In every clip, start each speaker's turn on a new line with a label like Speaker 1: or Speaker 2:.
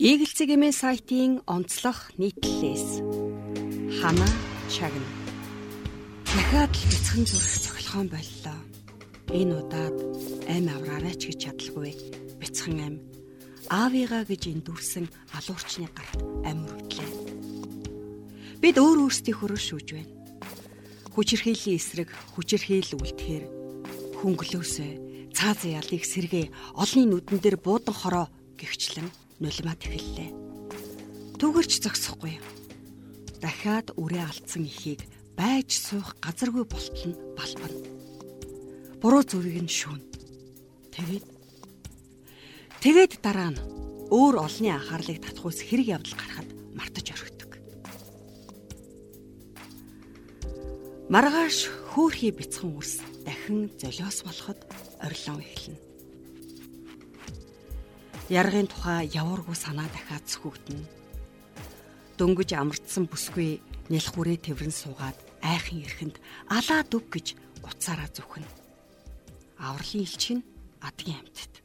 Speaker 1: Eagle Цэгийн сайтын онцлог нийтлэлээс хана чагна. Дахиад л бяцхан зүрх цохилгоон боллоо. Энэ удаад ам авраарай ч гэж чадалгүй. Бяцхан ам аавыгаа гэж эндүрсэн алуурчны гарт ам өргөдлээ. Бид өөр өөрсдийнхөө шүүж байна. Хүчирхийллийн эсрэг хүчирхийл үлдэхээр хөнгөлөөсөө цааз ялыг сэргээ олны нүдэн дээр буудан хороо гихчлэн нулимат эхэллээ. Түгэрч зогсохгүй. Дахиад үрээ алдсан ихийг байж суух газаргүй болтол нь балбана. Буруу зүрийг нь шүүн. Тэгээд тэгээд дараа нь өөр олны анхаарлыг татахуйс хэрэг явдал гарахад мартаж орхидог. Маргааш хөөхий бяцхан үрс дахин золиос болоход орилон эхэлнэ. Яргын тухай явуургүй санаа дахиад зүхэгдэнэ. Дөнгөж амардсан бүсгүй нялх хүрээ тэрвэн суугаад айхын эрхэнд алаа дүг гэж уцаараа зүхнэ. Авралын элчин адгийн амьтад.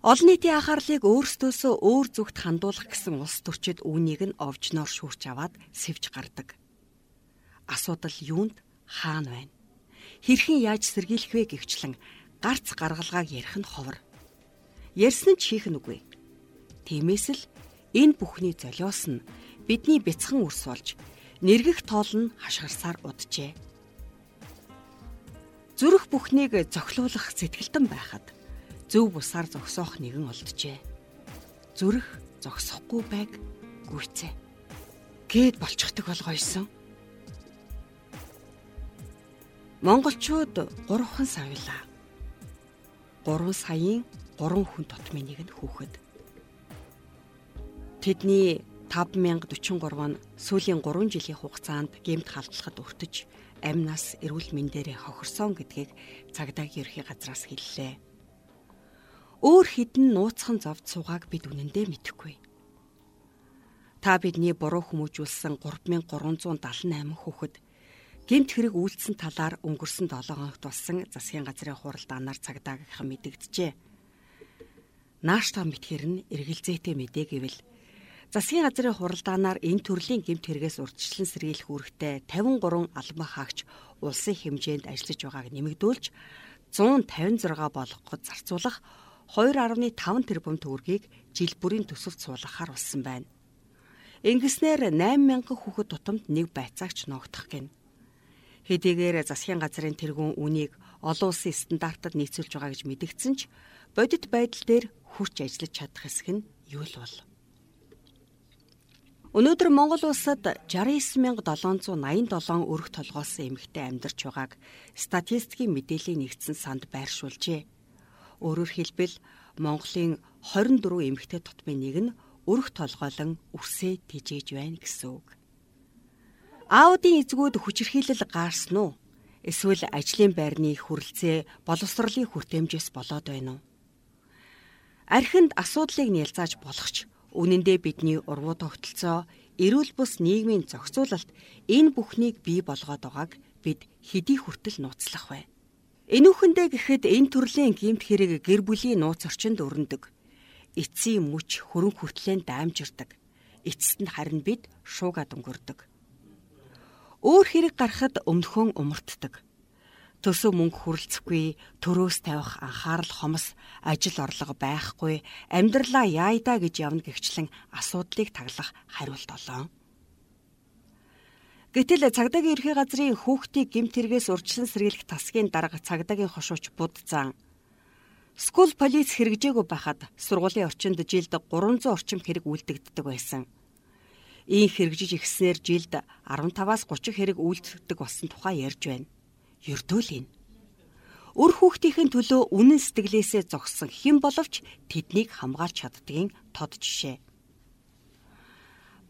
Speaker 1: Олон нийтийн анхаарлыг өөрсдөөсөө өөр зүгт хандуулах гэсэн улс төрчид үүнийг нь овжноор шүүрч аваад сэвж гардаг. Асуудал юунд хаана байна? Хэрхэн яаж сэргийлэх вэ гэвчлэн гарц гаргалгааг ярих нь ховор. Ярьсан ч хийх нь үгүй. Тиймээс л энэ бүхний золиос нь бидний бяцхан үрс болж нэргэх тоол нь хашгирсаар уджээ. Зүрх бүхнийг зохилуулах сэтгэлтэн байхад зөв бусаар зогсоох нэгэн олджээ. Зүрх зогсохгүй байг гүйцээ. Гээд болчихдог болгоёсон. Монголчууд 3хан савлаа. 3 саяын 3 хүн тотмын нэг нь хүүхэд. Тэдний 5043 нь сүүлийн 3 жилийн хугацаанд гэмт халдлахад өртөж амнаас эрүүл мэндээрээ хохирсон гэдгийг цагдаагийн ерхий газраас хэллээ. Өөр хідэн нууцхан зовд суугааг бид үнэндээ мэдэхгүй. Та бидний буруу хүмүүжүүлсэн 3378 хүүхэд гэмт хэрэг үйлдсэн талаар өнгөрсөн 7 хоногт болсон засгийн газрын хуралдаанаар цагдаагийнхан мэдэгджээ. Нааштаа мэтхэр нь эргэлзээтэй мэдээ гэвэл засгийн газрын хуралдаанаар энэ төрлийн гэмт хэрэгээс урьдчилан сэргийлэх үүрэгтэй 53 албан хаагч улсын хэмжээнд ажиллаж байгааг нэмэгдүүлж 156 болгоход зарцуулах 2.5 тэрбум төгрөгийг жил бүрийн төсөвт суулгахаар болсон байна. Ингэснээр 8000 хүүхэд тутамд нэг байцаагч ногдох гин. Хэдийгээр засгийн газрын тэргүүн үнийг олон улсын стандартад нийцүүлж байгаа гэж мэдгдсэн ч бодит байдал дээр хүрч ажиллаж чадах хэсэг нь юу л бол. Өнөөдөр Монгол улсад 69787 өрх толгоолсон эмэгтэй амьдарч байгааг статистикийн мэдээллийн нэгдсэн санд байршуулжээ. Өөрөөр хэлбэл Монголын 24 эмэгтэй тутмын нэг нь өрх толгойлон үрсээ тижээж байна гэсэн үг. Аудын эзгүүд хүчирхийлэл гаарсан уу? Эсвэл ажлын байрны хүрэлцээ боловсролын хүртээмжээс болоод байна уу? Архинд асуудлыг нялзааж болохч үнэндээ бидний урвуу тогтолцоо эрүүл бус нийгмийн зохицуулалт энэ бүхнийг бий болгоод байгааг бид хэдий хүртэл нууцлах вэ? Энүүхэндээ гэхэд энэ төрлийн гэмт хэрэг гэр бүлийн нууц орчинд өрнөдөг. Эцсийн мүч хөрөн хүртлэн даамжирдаг. Эцэст нь харин бид шуугаад өнгөрдөг. Өөр хэрэг гарахад өмнөхөн умартдаг. Төсөв мөнгө хүрэлцэхгүй, төрөөс тавих анхаарал хомос, ажил орлого байхгүй, амьдралаа яайдаа гэж явна гихчлэн асуудлыг таглах хариулт олоо. Гэтэл цагдаагийн ерхий газрын хүүхдийг гимт хэрэгээс урьдчилан сэргийлэх тасгийн дарга цагдаагийн хошууч будцаан Скул полиц хэрэгжээгүй байхад сургуулийн орчинд жилд 300 орчим хэрэг үлдэгддэг байсан. Ийн хэрэгжиж ихснээр жилд 15-аас 30 хэрэг үйлддэг болсон тухай ярьж байна. Ердөөл энэ. Өр хүүхдийн төлөө үнэн сэтгэлээсээ зогссон хэн боловч тэднийг хамгаалж чаддгийн тод жишээ.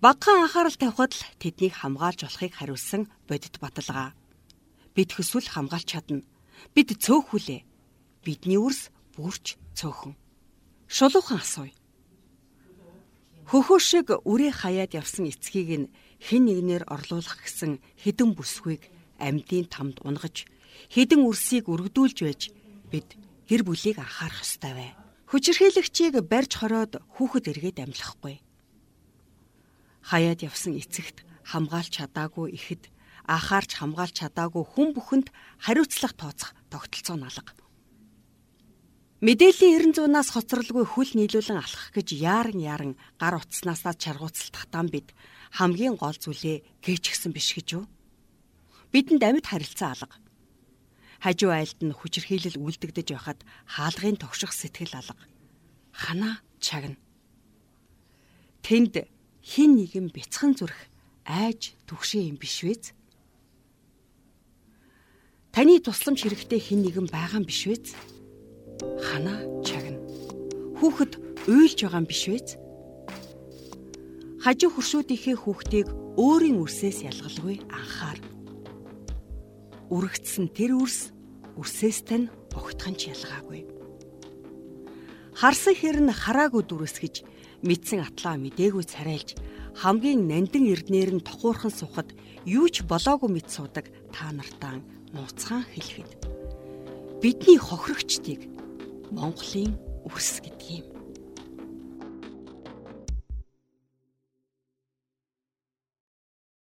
Speaker 1: Багахан анхаарал тавихад л тэднийг хамгаалж болохыг хариулсан бодит баталгаа. Бид хөсвөл хамгаалж чадна. Бид цөөхүлээ. Бидний үрс бүрч цөөхөн. Шулуухан асууя. Хөхөө шиг үрээ хаяад явсан эцгийг нь хэн нэгнээр орлуулах гэсэн хідэн бүсгүйг амьдын тамд унгаж хідэн үрсийг өргөдүүлж байж бид гэр бүлийг анхаарах ёстой вэ. Хүчирхийлэгчийг барьж хороод хүүхэд эргээд амьлахгүй. Хаяад явсан эцэгт хамгаалж чадаагүй ихэд анхаарч хамгаалж чадаагүй хүн бүхэнд хариуцлага тооцох тогтолцоо налга. Мэдээллийн эрен зуунаас хоцролгүй хүл нийлүүлэн алхах гэж яаран яаран гар утаснасаа чаргууцалтахтаа бид хамгийн гол зүйлээ гээчихсэн биш гэж юу? Бидэнд амьд харилцаа алга. Хажуу айлд нь хүчирхийлэл үлдэгдэж байхад хаалгын тогших сэтгэл алга. Ханаа чагна. Тэнд хин нэгэн бяцхан зүрх айж түгшээ юм биш вэз? Таны тусламж хэрэгтэй хин нэгэн байгаа юм биш вэз? Ханаа чагна. Хүүхэд уйлж байгаа юм биш вэз? Хажуу хуршүүдийнхээ хүүхдийг өөрийн үрсээс ялгалгүй анхаар үргцсэн тэр үрс үрсээс тань огтхон ч ялгаагүй. Харсан хэр нь хараагүй дүрс гэж мэдсэн атлаа мдээгүй царайлж хамгийн нандин эрднэр нь тохуурхан сухад юу ч болоогүй мэд суудаг та нартаа нууцхан хэлэхэд бидний хохирогчдыг Монголын үрс гэдгийг